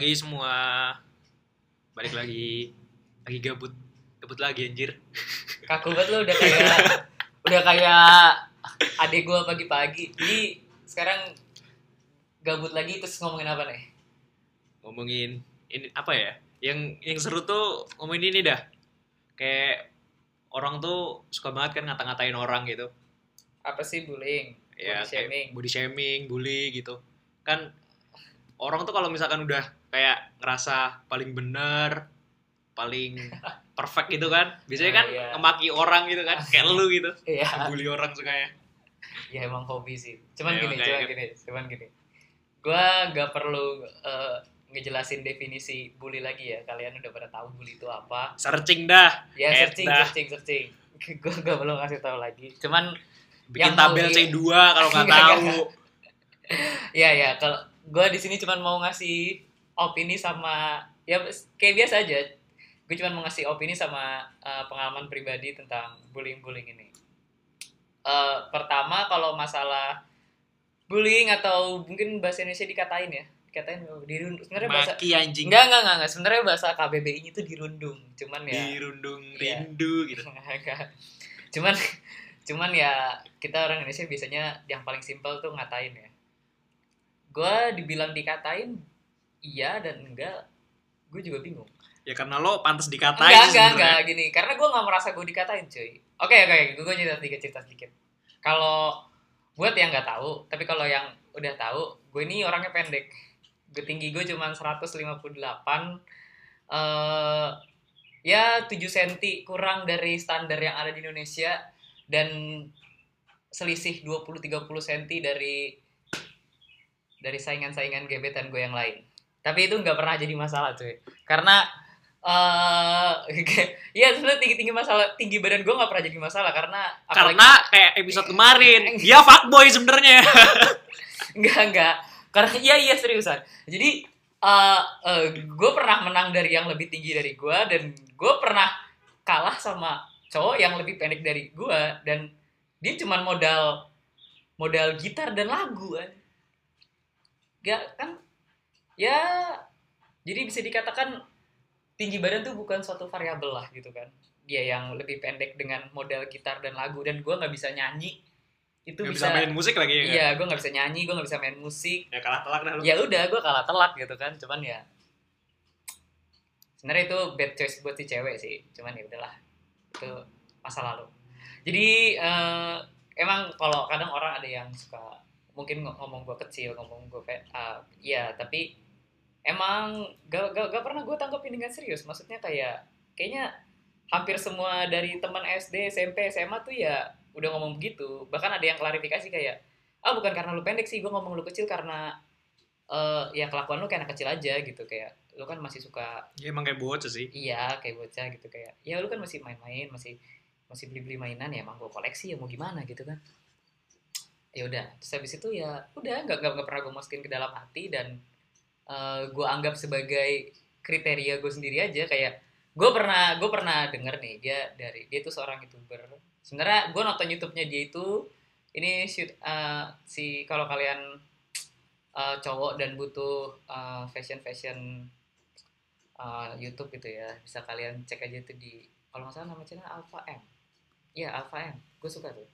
pagi semua. Balik lagi. Lagi gabut. Gabut lagi anjir. Kaku banget lu udah kayak udah kayak adik gua pagi-pagi. Jadi sekarang gabut lagi terus ngomongin apa nih? Ngomongin ini apa ya? Yang yang seru tuh ngomongin ini dah. Kayak orang tuh suka banget kan ngata-ngatain orang gitu. Apa sih bullying? Ya, Body shaming. body shaming, bully gitu. Kan orang tuh kalau misalkan udah kayak ngerasa paling bener, paling perfect gitu kan. Biasanya kan iya. ngemaki orang gitu kan, kayak lu gitu. Iya, Bully orang sukanya. ya emang hobi sih. Cuman Ya, gini, makanya cuman gini, cuman gini. Gua gak perlu eh, ngejelasin definisi bully lagi ya. Kalian udah pada tahu bully itu apa. Searching dah. Ya Eh, searching, dah. searching, searching. Gue gak perlu ngasih tahu lagi. Cuman Bikin Yang tabel mau- C2 kalau nggak Enggak, tahu. enggak, ya ya kalau gue di sini cuma mau ngasih opini sama ya kayak biasa aja gue cuma mau ngasih opini sama uh, pengalaman pribadi tentang bullying bullying ini Eh, pertama kalau masalah bullying atau mungkin bahasa Indonesia dikatain ya dikatain dirundung sebenarnya bahasa Maki anjing. enggak enggak enggak, enggak. sebenarnya bahasa KBBI itu dirundung cuman ya Dirundung Iya. rindu gitu. Cuman cuman ya kita orang Indonesia biasanya yang paling simpel tuh ngatain ya gue dibilang dikatain iya dan enggak gue juga bingung. Ya karena lo pantas dikatain enggak enggak enggak gini karena gue nggak merasa gue dikatain cuy. Oke oke gue cerita sedikit cerita sedikit. Kalau buat yang nggak tahu tapi kalau yang udah tahu gue ini orangnya pendek. Gue tinggi gue cuma 158 eh ya 7 cm kurang dari standar yang ada di Indonesia dan selisih 20-30 cm dari dari saingan-saingan gebetan gue yang lain. Tapi itu nggak pernah jadi masalah cuy. Karena eh ya sebenarnya tinggi tinggi masalah tinggi badan gue nggak pernah jadi masalah karena Karena kayak episode kemarin dia fuckboy sebenarnya. Enggak, enggak. Karena iya iya seriusan. Jadi eh gue pernah menang dari yang lebih tinggi dari gue dan gue pernah kalah sama cowok yang lebih pendek dari gue dan dia cuman modal modal gitar dan lagu kan. Gak kan? Ya jadi bisa dikatakan tinggi badan tuh bukan suatu variabel lah gitu kan. Dia yang lebih pendek dengan modal gitar dan lagu dan gue nggak bisa nyanyi itu Gak bisa, bisa main musik lagi ya. Iya, gue nggak bisa nyanyi, gue nggak bisa main musik. Ya kalah telak dah lo. Ya udah, gue kalah telak gitu kan. Cuman ya, sebenarnya itu bad choice buat si cewek sih. Cuman ya udahlah, itu masa lalu. Jadi eh, emang kalau kadang orang ada yang suka mungkin ng- ngomong gue kecil, ngomong gue uh, ya tapi emang gak, gak, gak pernah gue tanggapin dengan serius. Maksudnya kayak kayaknya hampir semua dari teman SD, SMP, SMA tuh ya udah ngomong begitu. Bahkan ada yang klarifikasi kayak, ah bukan karena lu pendek sih, gue ngomong lu kecil karena eh ya kelakuan lu kayak anak kecil aja gitu kayak lu kan masih suka Ya emang kayak bocah sih. iya kayak bocah gitu kayak ya lu kan masih main-main masih masih beli-beli mainan ya emang gue koleksi ya mau gimana gitu kan ya udah terus habis itu ya udah nggak nggak pernah gue masukin ke dalam hati dan gue anggap sebagai kriteria gue sendiri aja kayak gue pernah gue pernah denger nih dia dari dia tuh seorang youtuber. Sebenarnya gue nonton YouTube-nya dia itu ini shoot eh, si kalau kalian eh, cowok dan butuh fashion fashion YouTube gitu ya bisa kalian cek aja tuh di kalau nggak salah nama channel Alpha M. Iya Alpha M. Gue suka tuh.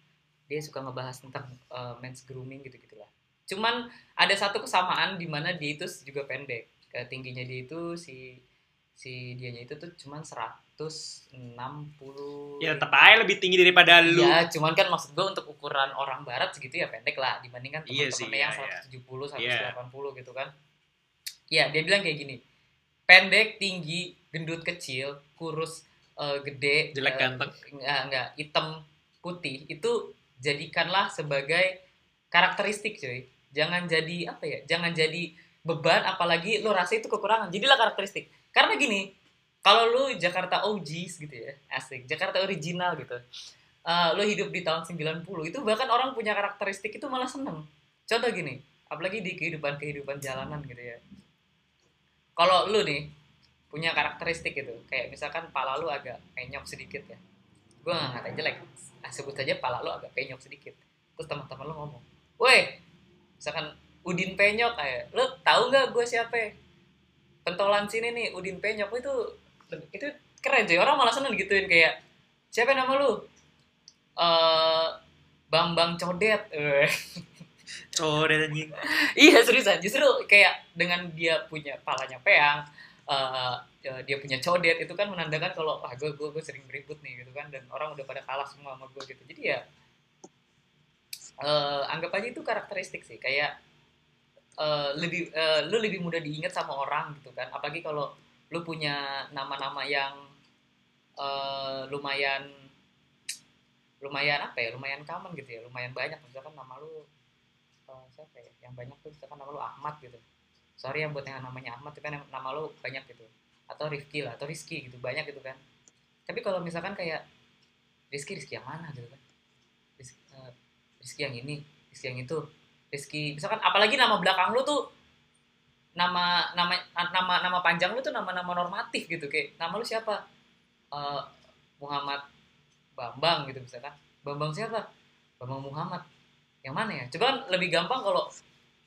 Dia suka ngebahas tentang eh, men's grooming gitu gitulah cuman ada satu kesamaan di mana dia itu juga pendek Kayak tingginya dia itu si si dianya itu tuh cuman 160 Ya tetap aja lebih tinggi daripada lu. Iya, cuman kan maksud gue untuk ukuran orang barat segitu ya pendek lah dibandingkan Iya teman-temannya yang iya, 170, 180 gitu kan. Iya, dia bilang kayak gini. Pendek, tinggi, gendut kecil, kurus, eh, gede, Jelek eh, ganteng. Enggak, enggak, hitam, putih itu jadikanlah sebagai karakteristik, cuy. Jangan jadi apa ya? Jangan jadi beban apalagi lo rasa itu kekurangan. Jadilah karakteristik. Karena gini, kalau lu Jakarta OGs gitu ya, asik, Jakarta original gitu. eh, lu hidup di tahun 90 itu bahkan orang punya karakteristik itu malah seneng. Contoh gini, apalagi di kehidupan-kehidupan jalanan gitu ya. Kalau lu nih punya karakteristik gitu, kayak misalkan pala lu agak penyok sedikit ya. Gue nggak ngatain jelek, ah, sebut saja pala lu agak penyok sedikit. Terus teman-teman lu ngomong, weh, misalkan Udin penyok kayak, lu tahu nggak gue siapa? ya?" pentolan sini nih Udin Penyok itu itu keren cuy orang malah seneng gituin kayak siapa nama lu eh Bambang Codet Eh. Codet anjing. iya seriusan justru kayak dengan dia punya palanya peang eh, eh, dia punya codet itu kan menandakan kalau ah gue gue sering beribut nih gitu kan dan orang udah pada kalah semua sama gue gitu jadi ya eh, anggap aja itu karakteristik sih kayak eh, lebih eh, lu lebih mudah diingat sama orang gitu kan. Apalagi kalau lu punya nama-nama yang eh, lumayan lumayan apa ya lumayan common gitu ya lumayan banyak. Misalkan nama lu eh, siapa ya yang banyak tuh misalkan nama lu Ahmad gitu. Sorry yang buat yang namanya Ahmad itu kan nama lu banyak gitu. Atau Rifki lah atau Rizky gitu banyak gitu kan. Tapi kalau misalkan kayak Rizky Rizky yang mana gitu kan? Rizky, eh, Rizky yang ini Rizky yang itu Rizky misalkan apalagi nama belakang lu tuh nama nama nama nama panjang lu tuh nama-nama normatif gitu kayak nama lu siapa? Eh, Muhammad Bambang gitu misalkan. Bambang siapa? Bambang Muhammad. Yang mana ya? Coba kan lebih gampang kalau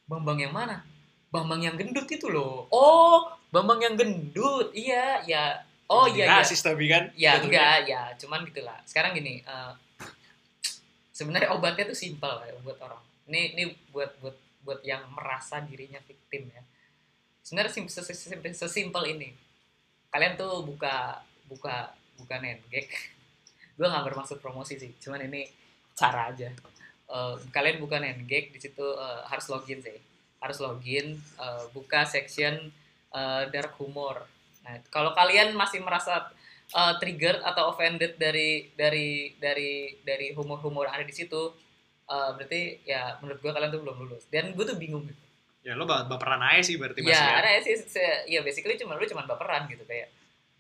Bambang yang mana? Bambang yang gendut itu loh. Oh Bambang yang gendut. Iya ya. Oh iya iya. Rasis tapi kan. ya enggak ya. Cuman gitulah. Sekarang gini eh, sebenarnya obatnya tuh simpel ya buat orang. Ini ini buat buat buat yang merasa dirinya victim ya. Sebenarnya sim- ses- ses- sesimpel, sesimpel ini. Kalian tuh buka buka buka nengek gue nggak bermaksud promosi sih cuman ini cara aja. Eh, kalian buka nengek di situ eh, harus login sih. Harus login eh, buka section eh, dark humor. Nah kalau kalian masih merasa uh, triggered atau offended dari dari dari dari humor-humor ada di situ uh, berarti ya menurut gue kalian tuh belum lulus. Dan gue tuh bingung gitu. Ya lo bap- baperan aja sih berarti masih ya ya. ada sih se- ya basically cuma lu cuma baperan gitu kayak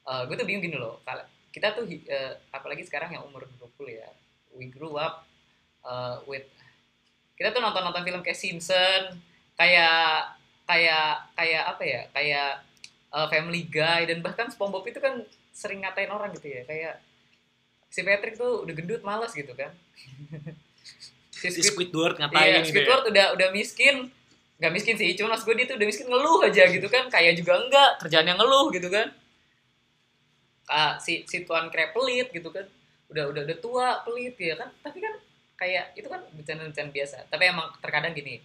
uh, gue tuh bingung gini loh. Kalau kita tuh uh, apalagi sekarang yang umur 20 ya we grew up uh, with kita tuh nonton nonton film kayak Simpson kayak kayak kayak apa ya kayak uh, Family Guy dan bahkan SpongeBob itu kan sering ngatain orang gitu ya kayak si Patrick tuh udah gendut malas gitu kan si Si Squid- Squidward Iya, ngapain gitu ya. Squidward udah udah miskin, nggak miskin sih, cuma mas gue dia tuh udah miskin ngeluh aja gitu kan, kaya juga enggak, kerjaannya ngeluh gitu kan. Ah, si si tuan krep pelit gitu kan, udah udah udah tua pelit ya kan, tapi kan kayak itu kan bencana-bencana biasa. Tapi emang terkadang gini,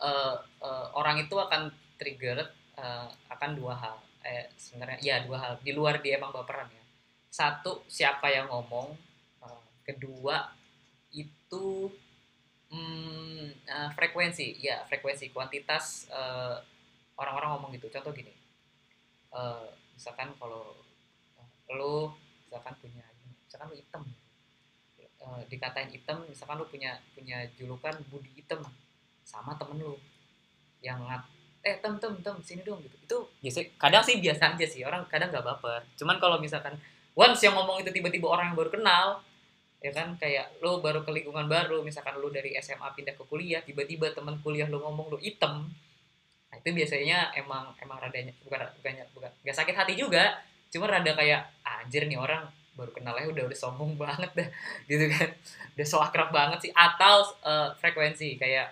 eh, eh, orang itu akan trigger eh, akan dua hal, eh sebenarnya ya dua hal. Di luar dia emang baperan ya. Satu siapa yang ngomong, Eh, kedua itu hmm, eh, frekuensi. Ya frekuensi kuantitas eh, orang-orang ngomong gitu. Contoh gini. Eh, misalkan kalau eh, lu misalkan punya misalkan hitam. Eh, dikatain hitam misalkan lu punya punya julukan budi hitam. Sama temen lu yang eh tem tem tem sini dong gitu. Itu biasa kadang sih biasa aja sih orang kadang nggak baper. Cuman kalau misalkan once yang ngomong itu tiba-tiba orang yang baru kenal ya kan kayak lo baru ke lingkungan baru misalkan lo dari SMA pindah ke kuliah tiba-tiba teman kuliah lo ngomong lo item nah itu biasanya emang emang radanya bukan bukannya bukan nggak sakit hati juga. Cuma rada kayak anjir nih orang baru kenal aja udah udah sombong banget dah gitu kan. Udah so akrab banget sih. Atau eh, frekuensi kayak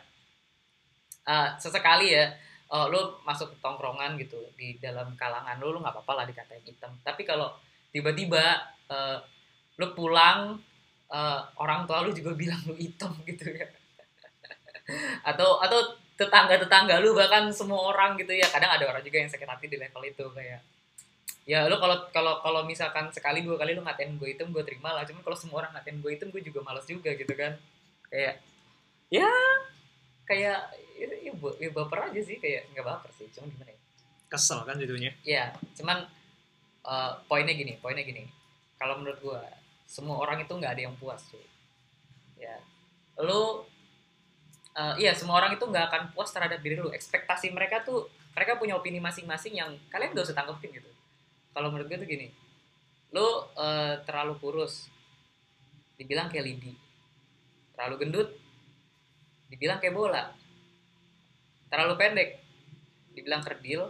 eh, sesekali ya eh, lo masuk ke tongkrongan gitu di dalam kalangan lo lo nggak apa-apa lah dikatain hitam. Tapi kalau tiba-tiba eh, lo pulang eh, orang tua lu juga bilang lu hitam gitu ya. Atau atau tetangga-tetangga lu bahkan semua orang gitu ya. Kadang ada orang juga yang sakit hati di level itu kayak ya lu kalau kalau kalau misalkan sekali dua kali lu ngatain gue hitam gue terima lah. Cuman kalau semua orang ngatain gue hitam gue juga males juga gitu kan. Kayak ya kayak ya, ya, ya baper aja sih kayak nggak baper sih cuman gimana ya? Kesel kan jadinya. ya cuman eh, poinnya gini poinnya gini. Kalau menurut gua semua orang itu nggak ada yang puas cuy. Ya lu eh, iya semua orang itu nggak akan puas terhadap diri lu. Ekspektasi mereka tuh mereka punya opini masing-masing yang kalian gak usah tanggepin gitu. Kalau menurut gue tuh gini lu eh, terlalu kurus dibilang kayak lidi terlalu gendut dibilang kayak bola terlalu pendek dibilang kerdil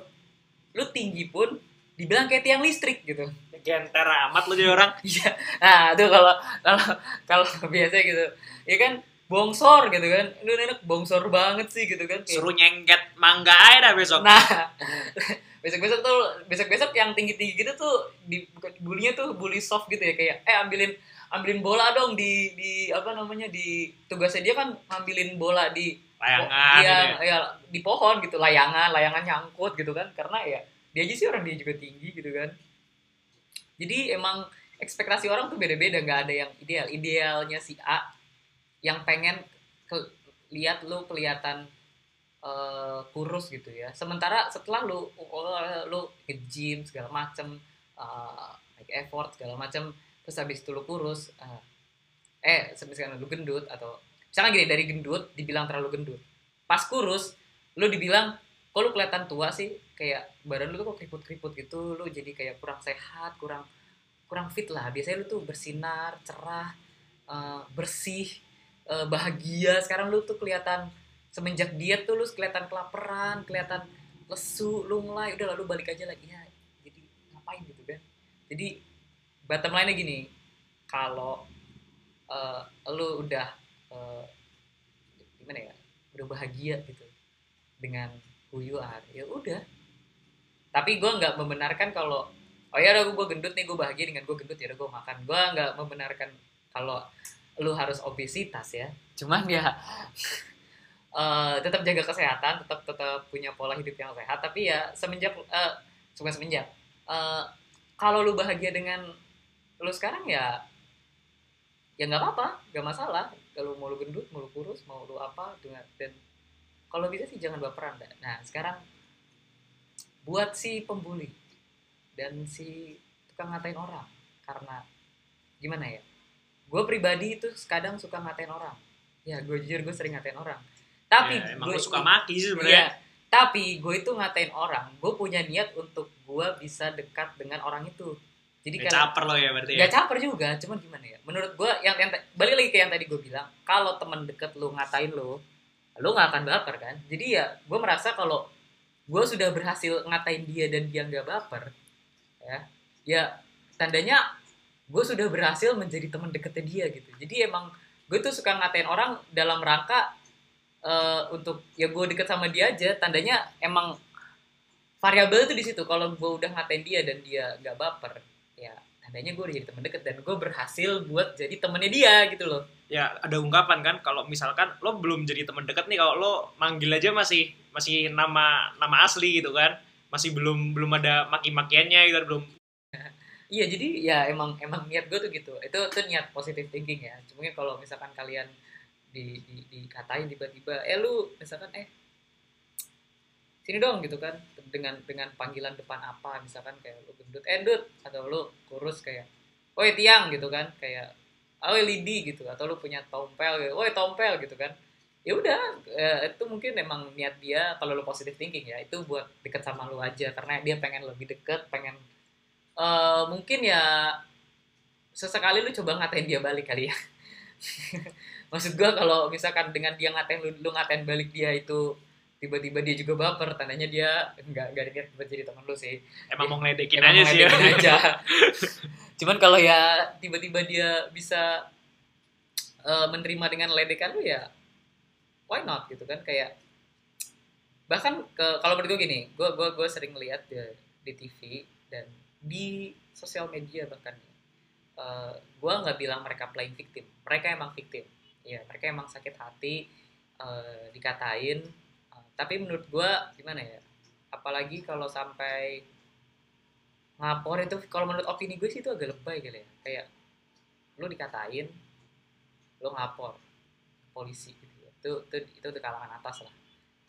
lu tinggi pun dibilang kayak tiang listrik gitu Genter amat lu jadi orang. Iya. Nah, itu kalau kalau kalau biasa gitu. Ya kan bongsor gitu kan lu enak bongsor banget sih gitu kan Suruh nyengket mangga aja dah besok. nah besok-besok tuh besok-besok yang tinggi-tinggi gitu tuh di bulinya tuh bully soft gitu ya kayak eh ambilin ambilin bola dong di di apa namanya di tugasnya dia kan ngambilin bola di Layangan iya, gitu ya. iya, di pohon gitu layangan layangan nyangkut gitu kan karena ya dia aja sih orang dia juga tinggi gitu kan. Jadi emang ekspektasi orang tuh beda-beda nggak ada yang ideal. Idealnya si A yang pengen ke, lihat lu kelihatan eh, kurus gitu ya. Sementara setelah lu oh, lu ke gym segala macem eh, make effort segala macem terus habis itu lu kurus eh, eh misalkan lu gendut atau misalkan gini dari gendut dibilang terlalu gendut. Pas kurus lu dibilang kok lu kelihatan tua sih? Kayak badan lu tuh kok keriput-keriput gitu lu jadi kayak kurang sehat kurang kurang fit lah. Biasanya lu tuh bersinar cerah eh, bersih eh, bahagia. Sekarang lu tuh kelihatan semenjak diet tuh lu kelihatan kelaparan kelihatan lesu lu mulai udah lalu balik aja lagi ya jadi ngapain gitu kan jadi bottom line-nya gini kalau eh, lu udah eh, gimana ya udah bahagia gitu dengan who you are ya udah. Tapi gue nggak membenarkan kalau oh ya udah gue gendut nih gue bahagia dengan gue gendut ya udah gue makan. Gue nggak membenarkan kalau lu harus obesitas ya. Cuman ya eh, tetap jaga kesehatan tetap tetap punya pola hidup yang sehat. Tapi ya semenjak eh bukan semenjak eh, kalau lu bahagia dengan lu sekarang ya ya nggak apa-apa nggak masalah. Kalau mau lu gendut mau lu kurus mau lu apa dengan dan kalau bisa sih jangan baperan dah. nah sekarang buat si pembuli dan si tukang ngatain orang karena gimana ya gue pribadi itu kadang suka ngatain orang. Ya gue jujur gue sering ngatain orang. Tapi Ya, emang gue suka maki sih sebenarnya. tapi gue itu ngatain orang gue punya niat untuk gue bisa dekat dengan orang itu jadi kalau caper lo ya berarti ya. Gak caper juga, cuman gimana ya? Menurut gue yang, yang balik lagi ke yang tadi gue bilang, kalau teman deket lu ngatain lu, lu nggak akan baper kan? Jadi ya, gue merasa kalau gue sudah berhasil ngatain dia dan dia nggak baper, ya, ya tandanya gue sudah berhasil menjadi teman deketnya dia gitu. Jadi emang gue tuh suka ngatain orang dalam rangka eh, untuk ya gue deket sama dia aja. Tandanya emang variabel itu di situ. Kalau gue udah ngatain dia dan dia nggak baper, ya tandanya gue udah jadi teman deket dan gue berhasil buat jadi temennya dia gitu loh. Ya ada ungkapan kan kalau misalkan lo belum jadi teman dekat nih kalau lo manggil aja masih masih nama nama asli gitu kan. Masih belum belum ada maki-makiannya gitu belum Iya jadi ya emang emang niat gue tuh gitu. Itu tuh niat positive thinking ya. Cuma kalau misalkan kalian di, di dikatain tiba-tiba, eh lu misalkan eh sini dong gitu kan. Dengan dengan panggilan depan apa misalkan kayak lu gendut eh gendut atau lu kurus kayak woi tiang gitu kan. Kayak oh lidi gitu. Atau lu punya tompel gitu woi tompel gitu kan. Ya udah eh, itu mungkin emang niat dia kalau lu positive thinking ya itu buat deket sama lu aja. Karena dia pengen lebih deket pengen eh mungkin ya sesekali lu coba ngatain dia balik kali ya. Maksud gua kalau misalkan dengan dia ngatain lu, lu ngatain balik dia itu tiba-tiba dia juga baper tandanya dia nggak nggak niat buat jadi teman lu sih emang mau ngeledekin Emang aja sih ya. aja. cuman kalau ya tiba-tiba dia bisa eh, menerima dengan ledekan lu ya why not gitu kan kayak bahkan ke kalau menurut gue gini gue gue gue sering lihat di, di TV dan di sosial media bahkan eh gue nggak bilang mereka playing victim mereka emang victim ya mereka emang sakit hati eh, dikatain tapi menurut gue gimana ya apalagi kalau sampai ngapor itu kalau menurut opini gue sih itu agak lebay kali ya. Kayak lu dikatain lu ngapor polisi gitu ya. itu itu itu di kalangan atas lah.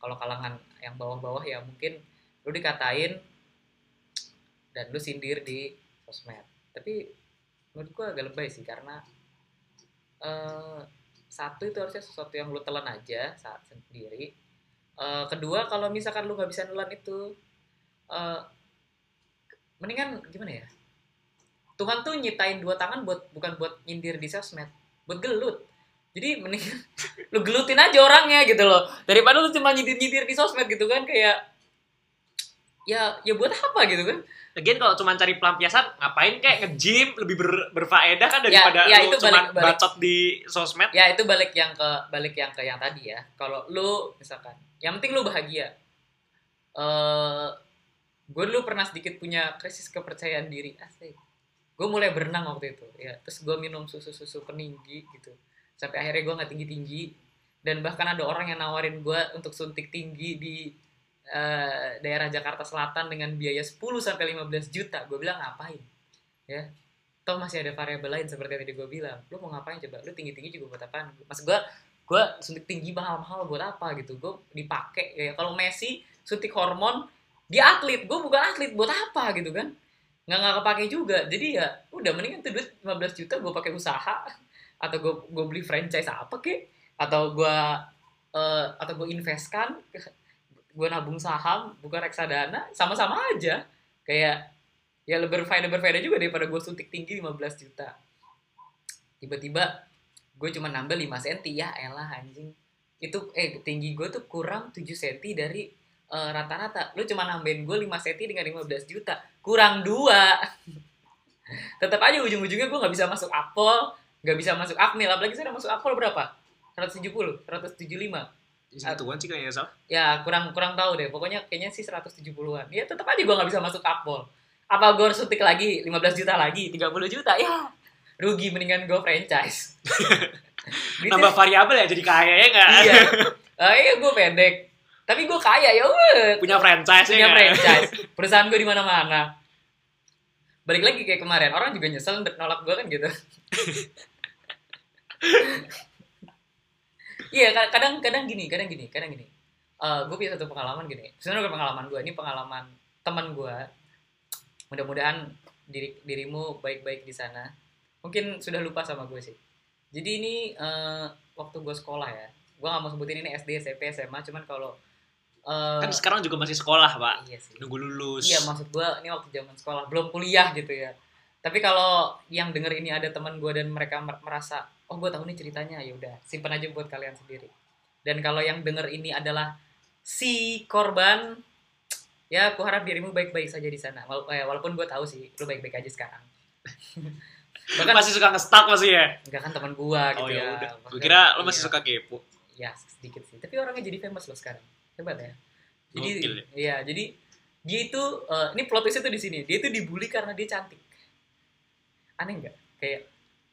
Kalau kalangan yang bawah-bawah ya mungkin lu dikatain dan lu sindir di sosmed. Tapi menurut gue agak lebay sih karena eh satu itu harusnya sesuatu yang lu telan aja saat sendiri Eh, kedua kalau misalkan lu nggak bisa nelan itu eh mendingan gimana ya? Tuhan tuh nyitain dua tangan buat bukan buat nyindir di sosmed buat gelut. Jadi mendingan lu gelutin aja orangnya gitu loh. Daripada lu cuma nyindir nyindir di sosmed gitu kan kayak ya ya buat apa gitu kan Lagian kalau cuma cari pelampiasan, ngapain kayak nge-gym lebih ber, berfaedah kan daripada ya, lu itu cuma balik- balik. bacot di sosmed. ya itu balik yang ke balik yang ke yang tadi ya. Kalau lu misalkan yang penting lu bahagia. Eh gue dulu pernah sedikit punya krisis kepercayaan diri. Asik. Gue mulai berenang waktu itu ya. Terus gue minum susu susu peninggi gitu. Sampai akhirnya gue nggak tinggi tinggi dan bahkan ada orang yang nawarin gue untuk suntik tinggi di eh, daerah Jakarta Selatan dengan biaya 10 sampai 15 juta. Gue bilang ngapain? Ya. Toh masih ada variabel lain seperti yang tadi gue bilang. Lu mau ngapain coba? Lu tinggi tinggi juga buat apaan? Mas gue gue suntik tinggi mahal mahal buat apa gitu. Gue dipakai. Ya kalau Messi suntik hormon dia atlet. Gue bukan atlet buat apa gitu kan. Nggak nggak kepake juga. Jadi ya udah mendingan tuh duit 15 juta gue pakai usaha. Atau gue gue beli franchise apa kek? Atau gue eh, atau gue investkan gue nabung saham bukan reksadana sama-sama aja. Kayak ya lebih berfaedah berfaedah juga daripada gue suntik tinggi 15 juta. Tiba-tiba gue cuma nambah 5 cm ya elah anjing. Itu eh tinggi gue tuh kurang 7 cm dari eh, rata-rata. Lu cuma nambahin gue 5 cm dengan 15 juta kurang dua. Tetap aja ujung-ujungnya gue nggak bisa masuk Apple nggak bisa masuk Akmil apalagi saya masuk Apple berapa? 170 175 Segituan sih kayaknya salah. ya kurang kurang tahu deh. Pokoknya kayaknya sih 170-an ya tetap aja gue nggak bisa masuk Apple apa gue harus suntik lagi? 15 juta lagi? 30 juta? Ya rugi. Mendingan gue franchise. Duitnya- Nambah variabel ya jadi kaya ya nggak? iya. Eh, iya gue pendek. Tapi gue kaya ya udah Punya franchise punya ya franchise. Perusahaan gue di mana-mana. Balik lagi kayak kemarin. Orang juga nyesel nolak gue kan gitu iya ka- kadang kadang gini kadang gini kadang gini. Gue punya satu pengalaman gini. Sebenarnya bukan pengalaman gue ini pengalaman teman gue mudah-mudahan diri dirimu baik-baik di sana. Mungkin sudah lupa sama gue sih. Jadi ini eh, waktu gue sekolah ya. Gue gak mau sebutin ini SD SMP SMA cuman kalau eh, Kan sekarang juga masih sekolah, Pak. iya sih. Nunggu lulus. Iya maksud gue ini waktu zaman sekolah belum kuliah gitu ya. Tapi kalau yang denger ini ada teman gue dan mereka mer- merasa oh gue tahu nih ceritanya ya udah simpan aja buat kalian sendiri. Dan kalau yang denger ini adalah si korban ya aku harap dirimu baik-baik saja di sana. Wala- eh, walaupun gue tahu sih lu baik-baik aja sekarang. Bahkan masih suka nge-stuck masih ya? enggak kan teman gue gitu Oh ya ya. udah. Gue kira lo masih iya. suka kepo. ya sedikit sih tapi orangnya jadi famous loh sekarang hebat ya jadi Gokil ya. iya jadi dia itu eh, ini plot twist itu di sini dia itu dibully karena dia cantik aneh nggak kayak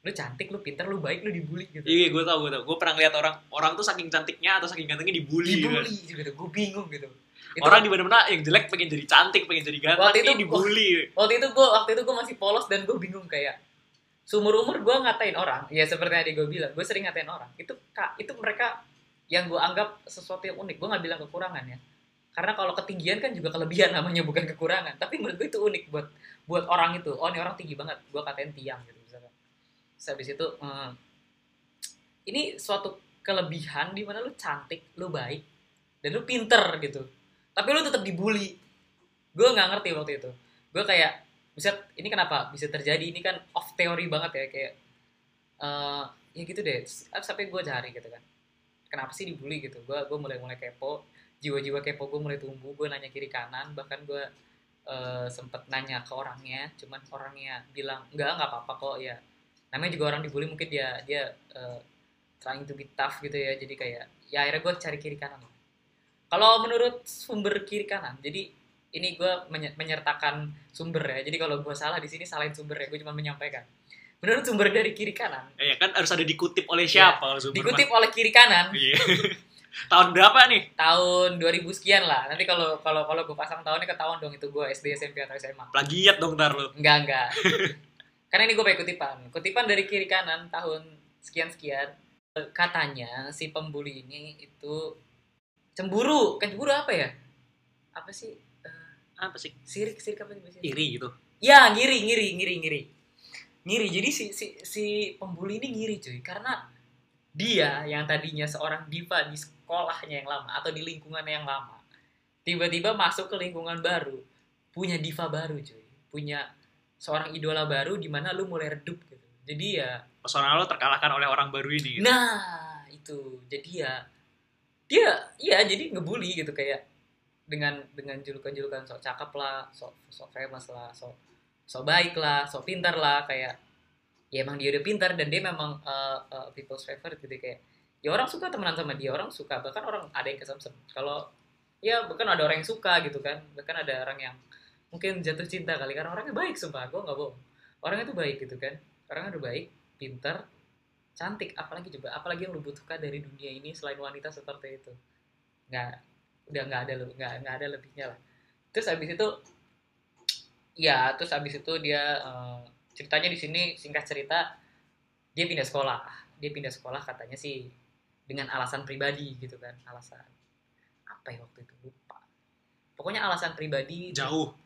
lu cantik lu pintar lu baik lu dibully gitu Iya, gue tau, gue tau. Gue pernah ngeliat orang, orang tuh saking cantiknya atau saking gantengnya dibully. kan. dibully gitu gue bingung gitu itu Orang di mana-mana yang jelek pengen jadi cantik, pengen jadi ganteng, Waktu itu- dibully. waktu itu gue waktu itu gue masih polos dan gue bingung kayak seumur umur gue ngatain orang ya seperti yang tadi gue bilang gue sering ngatain orang itu kak itu mereka yang gue anggap sesuatu yang unik gue nggak bilang kekurangan ya karena kalau ketinggian kan juga kelebihan namanya bukan kekurangan tapi menurut gue itu unik buat buat orang itu oh ini orang tinggi banget gue katain tiang gitu misalkan Terus habis itu hmm, ini suatu kelebihan di mana lu cantik lu baik dan lu pinter gitu. Tapi lu tetap dibully. Gue nggak ngerti waktu itu. Gue kayak bisa ini kenapa bisa terjadi? Ini kan off teori banget ya kayak eh ya gitu deh. Terus sampai gue cari gitu kan. Kenapa sih dibully gitu? Gue gue mulai mulai kepo. Jiwa-jiwa kepo gue mulai tumbuh gue nanya kiri kanan bahkan gue eh, sempet nanya ke orangnya cuman orangnya bilang enggak nggak apa-apa kok ya namanya juga orang dibully mungkin dia dia eh, trying to be tough gitu ya jadi kayak ya akhirnya gue cari kiri kanan kalau menurut sumber kiri kanan jadi ini gue menye- menyertakan sumber ya jadi kalau gue salah di sini salahin sumber ya gue cuma menyampaikan menurut sumber dari kiri kanan Ya kan harus ada dikutip oleh siapa kalau Superman? Iya. dikutip oleh kiri kanan Iya. Tahun berapa nih? tahun 2000 sekian lah nanti kalau kalau kalau gue pasang tahunnya ketahuan dong itu gue SD SMP atau SMA Plagiat dong ntar lo. enggak enggak karena ini gue pakai kutipan kutipan dari kiri kanan tahun sekian sekian katanya si pembuli ini itu cemburu kan cemburu apa ya apa sih Eh, Apa sih? sirik sirik apa sih? Iri gitu. Ya, ngiri, ngiri, ngiri, ngiri. Ngiri. Jadi si si si pembuli ini ngiri, cuy. Karena dia yang tadinya seorang diva di sekolahnya yang lama atau di lingkungannya yang lama, tiba-tiba masuk ke lingkungan baru, punya diva baru, cuy. Punya seorang idola baru di mana lu mulai redup gitu. Jadi ya, Pesona lo terkalahkan oleh orang baru ini. Gitu. nah itu. Jadi ya dia iya jadi ngebully gitu kayak dengan dengan julukan-julukan sok cakep lah sok sok famous lah sok sok baik lah sok pintar lah kayak ya emang dia udah pintar dan dia memang uh, uh, people's favorite gitu kayak ya orang suka temenan sama dia orang suka bahkan orang ada yang kesemsem kalau ya bahkan ada orang yang suka gitu kan bahkan ada orang yang mungkin jatuh cinta kali karena orangnya baik sumpah gue nggak bohong. Orangnya tuh baik gitu kan orangnya udah baik pintar cantik apalagi coba apalagi yang lu butuhkan dari dunia ini selain wanita seperti itu. Nggak udah nggak ada nggak nggak ada lebihnya lah. Terus habis itu ya terus habis itu dia eh, ceritanya di sini singkat cerita dia pindah sekolah. Dia pindah sekolah katanya sih dengan alasan pribadi gitu kan alasan apa ya waktu itu lupa. Pokoknya alasan pribadi Jauh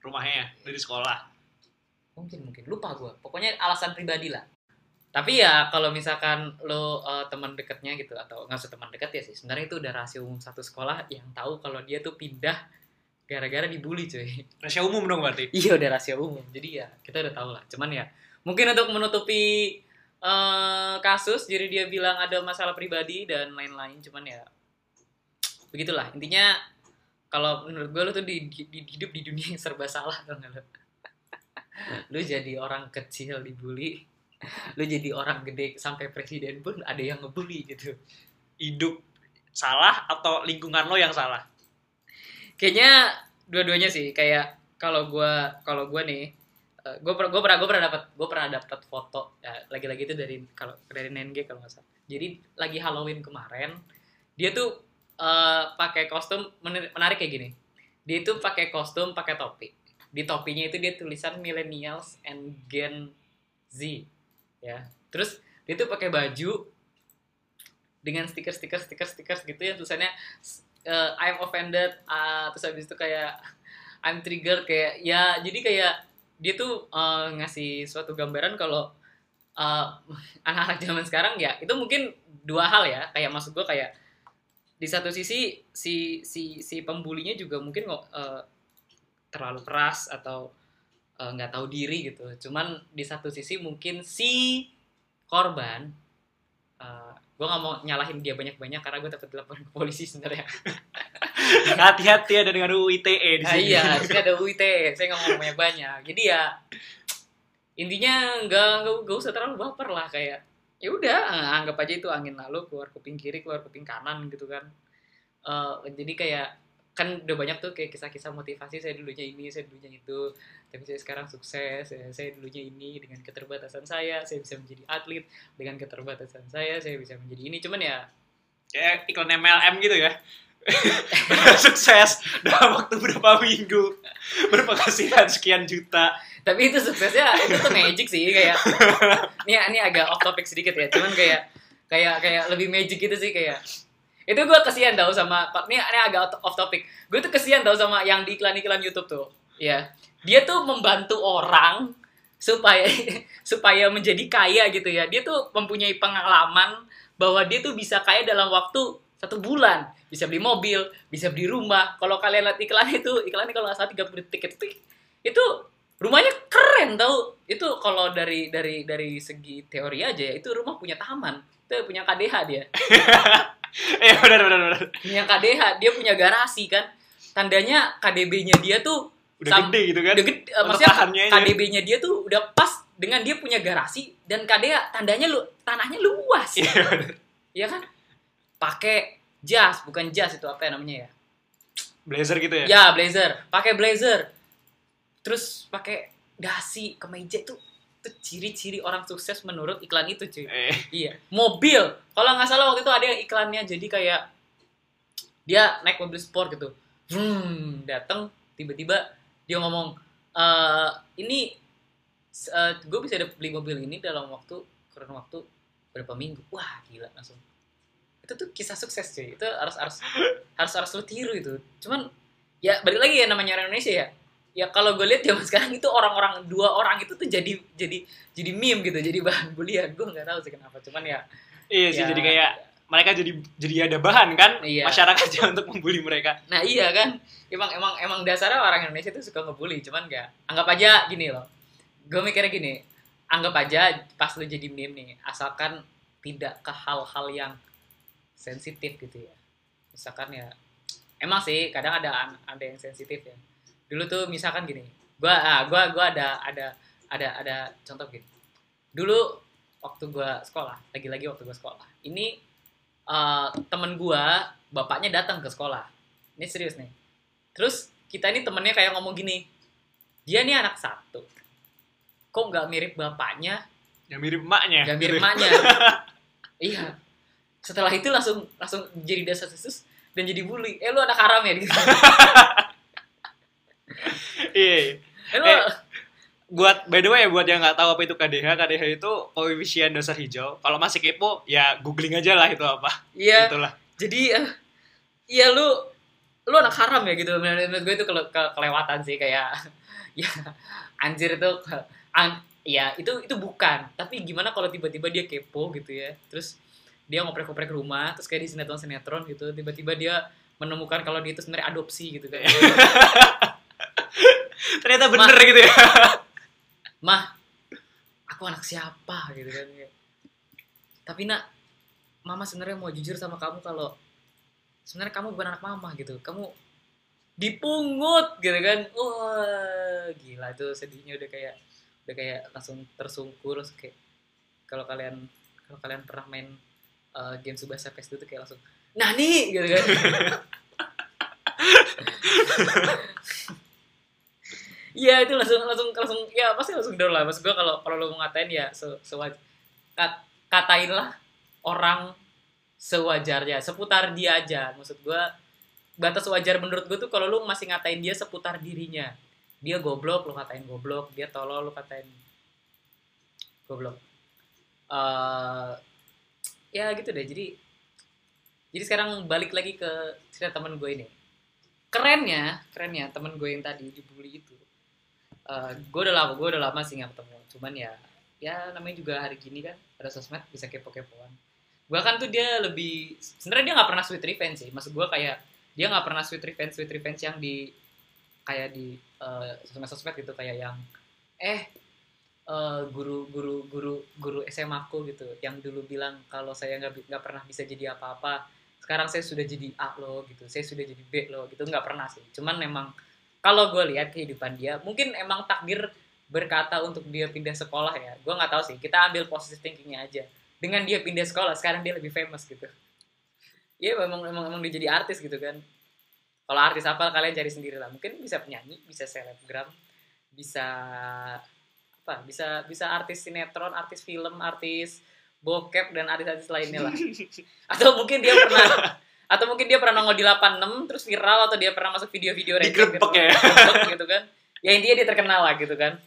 rumahnya dari sekolah. mungkin mungkin. Lupa gue pokoknya alasan pribadi lah. Tapi ya kalau misalkan lo eh, teman dekatnya gitu atau nggak usah teman dekat ya sih. Sebenarnya itu udah rahasia umum satu sekolah yang tahu kalau dia tuh pindah gara-gara dibully cuy. Rahasia umum dong berarti. iya udah rahasia umum. Jadi ya kita udah tahu lah. Cuman ya mungkin untuk menutupi eh, kasus jadi dia bilang ada masalah pribadi dan lain-lain cuman ya begitulah. Intinya kalau menurut gue lu tuh di, di- di- hidup di dunia yang serba salah tau gak lu? Lu jadi orang kecil dibully lu jadi orang gede sampai presiden pun ada yang ngebully gitu. Hidup salah atau lingkungan lo yang salah? Kayaknya dua-duanya sih. Kayak kalau gua kalau gua nih gue pernah gue pernah gue pernah dapat gue pernah dapat foto ya, lagi-lagi itu dari kalau dari NNG kalau nggak salah. Jadi lagi Halloween kemarin dia tuh eh, pakai kostum menarik kayak gini. Dia tuh pakai kostum pakai topi. Di topinya itu dia tulisan millennials and Gen Z ya. Terus dia tuh pakai baju dengan stiker stiker stiker stiker gitu yang tulisannya eh, I'm offended ah, terus habis itu kayak I'm triggered kayak ya jadi kayak dia tuh eh, ngasih suatu gambaran kalau eh, anak-anak zaman sekarang ya itu mungkin dua hal ya. Kayak maksud gue kayak di satu sisi si si si pembulinya juga mungkin kok eh, terlalu keras atau nggak tahu diri gitu. Cuman di satu sisi mungkin si korban gue nggak mau nyalahin dia banyak-banyak karena gue takut dilaporin ke polisi sebenarnya Hati-hati ada dengan UU ITE di Nah, sini. iya, di sini ada UIT. Saya nggak mau banyak banyak. Jadi ya intinya nggak nggak nggak usah terlalu baper lah kayak ya udah eh, anggap aja itu angin lalu keluar kuping kiri keluar kuping kanan gitu kan. Eh, jadi kayak kan udah banyak tuh kayak kisah-kisah motivasi saya dulunya ini saya dulunya itu tapi saya sekarang sukses saya, saya dulunya ini dengan keterbatasan saya saya bisa menjadi atlet dengan keterbatasan saya saya bisa menjadi ini cuman ya Kayak iklan MLM gitu ya. Sukses dalam waktu berapa minggu berpenghasilan sekian juta. tapi itu suksesnya itu tuh magic sih kayak ini ini agak off topic sedikit ya cuman kayak kayak kayak lebih magic gitu sih kayak itu gue kesian tau sama ini ini agak off topic. Gue tuh kesian tau sama yang di iklan iklan YouTube tuh. Ya dia tuh membantu orang supaya supaya menjadi kaya gitu ya. Dia tuh mempunyai pengalaman bahwa dia tuh bisa kaya dalam waktu satu bulan. Bisa beli mobil bisa beli rumah. Kalau kalian lihat iklan itu iklannya kalau nggak salah 30 detik itu itu rumahnya keren tau. Itu kalau dari dari dari segi teori aja ya itu rumah punya taman. Itu punya KDH dia Eh benar benar benar. punya KDH dia punya garasi kan tandanya KDB-nya dia tuh Udah Sam- gede gitu kan. udah gede, eh, Untuk maksudnya. KDB-nya dia tuh udah pas dengan dia punya garasi dan KDH tandanya lu tanahnya luas Iya ya kan pakai jas bukan jas itu apa ya namanya ya Blazer gitu ya. ya blazer pakai blazer terus pakai dasi kemeja tuh itu ciri-ciri orang sukses menurut iklan itu cuy. Eh, iya. Mobil. Kalau nggak salah waktu itu ada yang iklannya jadi kayak dia naik mobil sport gitu. Hmm datang tiba-tiba dia ngomong eh ini gue bisa beli mobil ini dalam waktu kurun waktu berapa minggu. Wah gila langsung. Itu tuh kisah sukses cuy. Itu harus harus harus harus lu tiru itu. Cuman ya balik lagi ya namanya orang Indonesia ya ya kalau gue lihat zaman sekarang itu orang-orang dua orang itu tuh jadi jadi jadi meme gitu jadi bahan bulian gue nggak tahu sih kenapa cuman ya iya sih Ya. jadi kayak mereka jadi jadi ada bahan kan Iya. masyarakatnya untuk membuli mereka. Nah iya kan, emang emang emang dasarnya orang Indonesia tuh suka ngebully, cuman nggak. Anggap aja gini loh, gue mikirnya gini, anggap aja pas lu jadi meme nih, asalkan tidak ke hal-hal yang sensitif gitu ya. Misalkan ya, emang sih kadang ada ada yang sensitif ya dulu tuh misalkan gini gua ah gua gua ada ada ada ada contoh gini. Dulu waktu gua sekolah lagi-lagi waktu gua sekolah ini eh, temen gua bapaknya datang ke sekolah. Ini serius nih. Terus kita ini temennya kayak ngomong gini dia nih anak satu. Kok nggak mirip bapaknya? Yang mirip emaknya. nggak mirip emaknya. Iya. Setelah itu langsung langsung jadi dasar khusus dan jadi bully. Eh lu anak haram ya? Gitu Iya. eh, lu, Eh, buat by the way buat yang nggak tahu apa itu KDH, KDH itu koefisien dosa hijau. Kalau masih kepo ya googling aja lah itu apa. iya Itulah. jadi eh, iya lu lu anak haram ya gitu menurut menurut gue itu ke, ke- kelewatan sih kayak ya anjir itu ke- an, ya itu itu bukan tapi gimana kalau tiba-tiba dia kepo gitu ya terus dia ngoprek-ngoprek rumah terus kayak di sinetron sinetron gitu tiba-tiba dia menemukan kalau dia itu sebenarnya adopsi gitu kan Ternyata bener gitu ya. mah aku anak siapa gitu kan ya. tapi nak mama sebenarnya mau jujur sama kamu kalau sebenarnya kamu bukan anak mama gitu kamu dipungut gitu kan wah gila itu sedihnya udah kayak udah kayak langsung tersungkur terus kayak kalau kalian kalau kalian pernah main uh, game Subasa PS itu tuh kayak langsung nani gitu kan Iya itu langsung langsung langsung ya pasti langsung down lah. Maksud gue kalau kalau lo mau ngatain ya se, sewaj- kat, katainlah orang sewajarnya seputar dia aja. Maksud gue batas wajar menurut gue tuh kalau lu masih ngatain dia seputar dirinya. Dia goblok lu katain goblok, dia tolol lu katain goblok. eh ya gitu deh. Jadi jadi sekarang balik lagi ke cerita teman gue ini. Kerennya, kerennya teman gue yang tadi dibully itu gue udah lama gue udah lama sih nggak ketemu. Cuman ya ya namanya juga hari gini kan ada sosmed bisa kepo-kepoan. Gue kan tuh dia lebih sebenarnya dia nggak pernah sweet revenge sih. Maksud gue kayak dia nggak pernah sweet revenge sweet revenge yang di kayak di eh, sosmed-sosmed gitu. Kayak yang eh eh, guru SMA aku gitu yang dulu bilang kalau saya bi- nggak pernah bisa jadi apa-apa sekarang saya sudah jadi A loh gitu saya sudah jadi B loh gitu. Nggak pernah sih. Cuman memang kalau gue lihat kehidupan dia mungkin emang takdir berkata untuk dia pindah sekolah ya. Gue nggak tahu sih kita ambil positive thinkingnya aja. Dengan dia pindah sekolah sekarang dia lebih famous gitu. Ya memang memang memang dia jadi artis gitu kan. Kalau artis apa kalian cari sendiri lah. Mungkin bisa penyanyi bisa selebgram bisa apa bisa bisa artis sinetron artis film artis bokep dan artis-artis lainnya lah. Atau mungkin dia pernah atau mungkin dia pernah nongol di 86 terus viral atau dia pernah masuk video-video receh Digerebek ya. Gitu kan. Ya intinya dia terkenal lah gitu kan.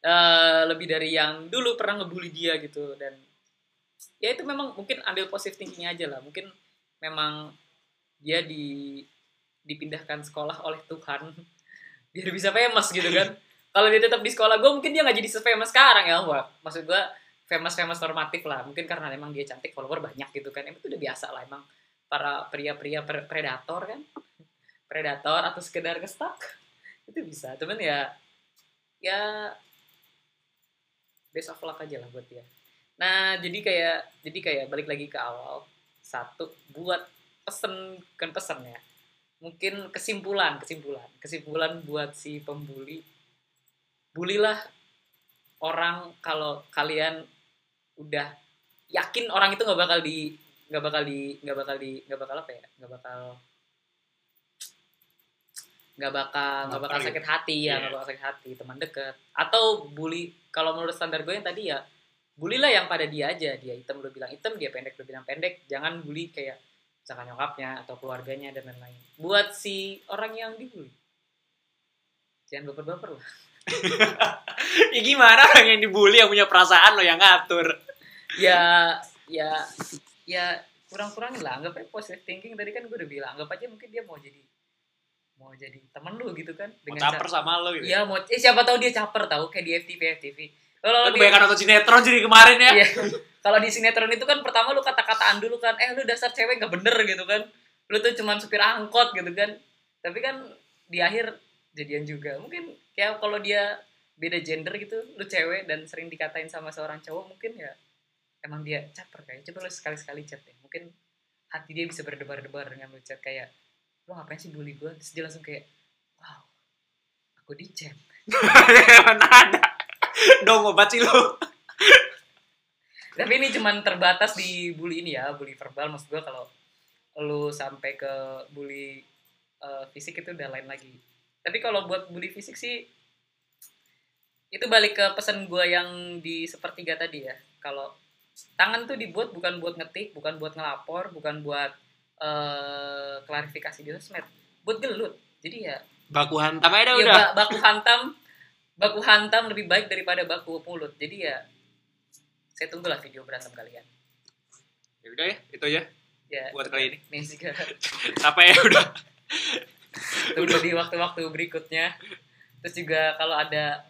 Eh, lebih dari yang dulu pernah ngebully dia gitu dan ya itu memang mungkin ambil positive thinkingnya aja lah. Mungkin memang dia di dipindahkan sekolah oleh Tuhan biar bisa famous gitu kan. Kalau dia tetap di sekolah gue mungkin dia nggak jadi se-famous sekarang ya wah maksud gue famous famous normatif lah. Mungkin karena emang dia cantik follower banyak gitu kan. Emang itu udah biasa lah emang para pria-pria pre- predator kan? Predator atau sekedar ngestak itu bisa cuman ya ya best of luck aja lah buat dia. Nah jadi kayak jadi kayak balik lagi ke awal. Satu buat pesen kan pesen ya. Mungkin kesimpulan kesimpulan. Kesimpulan buat si pembuli. Bulilah orang kalau kalian udah yakin orang itu nggak bakal di nggak bakal di nggak bakal di nggak bakal apa ya? Nggak bakal nggak bakal nggak bakal Bakal sakit hati ya nggak bakal sakit hati teman dekat atau bully kalau menurut standar gue yang tadi ya bulilah yang pada dia aja. Dia hitam lu bilang hitam dia pendek lu bilang pendek. Jangan bully kayak misalkan nyokapnya atau keluarganya dan lain-lain. Buat si orang yang dibully. Jangan baper-baper lah. Ya gimana orang yang dibully yang punya perasaan lo yang ngatur. ya ya ya kurang-kurangin lah. Anggap aja positive thinking. Tadi kan gue udah bilang anggap aja mungkin dia mau jadi mau jadi temen lu gitu kan. Mau cara- caper sama lo gitu. Iya mau eh siapa tahu dia caper tahu kayak di FTV FTV kalau dia kebanyakan nonton sinetron jadi kemarin ya. Iya. kalau di sinetron itu kan pertama lu kata-kataan dulu kan eh lu dasar cewek nggak bener gitu kan. Lu tuh cuman supir angkot gitu kan. Tapi kan di akhir jadian juga. Mungkin kayak kalau dia beda gender gitu lu cewek dan sering dikatain sama seorang cowok mungkin ya emang dia caper kayak coba lu sekali-sekali chat deh. Mungkin hati dia bisa berdebar-debar dengan lu chat kayak lo ngapain sih bully gue terus dia langsung kayak wow aku dicap mana ada dong obat sih lo tapi ini cuman terbatas di bully ini ya bully verbal. Maksud gue kalau lu sampai ke bully eh, fisik itu udah lain lagi. Tapi kalau buat bully fisik sih itu balik ke pesan gue yang di sepertiga tadi ya. Kalau tangan tuh dibuat bukan buat ngetik bukan buat ngelapor bukan buat eh, klarifikasi di sosmed. Buat gelut. Jadi ya baku hantam aja ya, udah. ba- baku hantam baku hantam lebih baik daripada baku mulut. Jadi ya saya tunggulah video berantem kalian. Ya udah ya itu aja ya buat kali ini. ini juga apa ya udah. Tunggu di waktu-waktu berikutnya. Terus juga kalau ada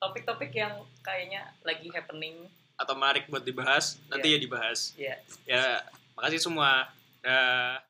topik-topik yang kayaknya lagi happening atau menarik buat dibahas nanti ya dibahas. Ya ya makasih semua. Dah.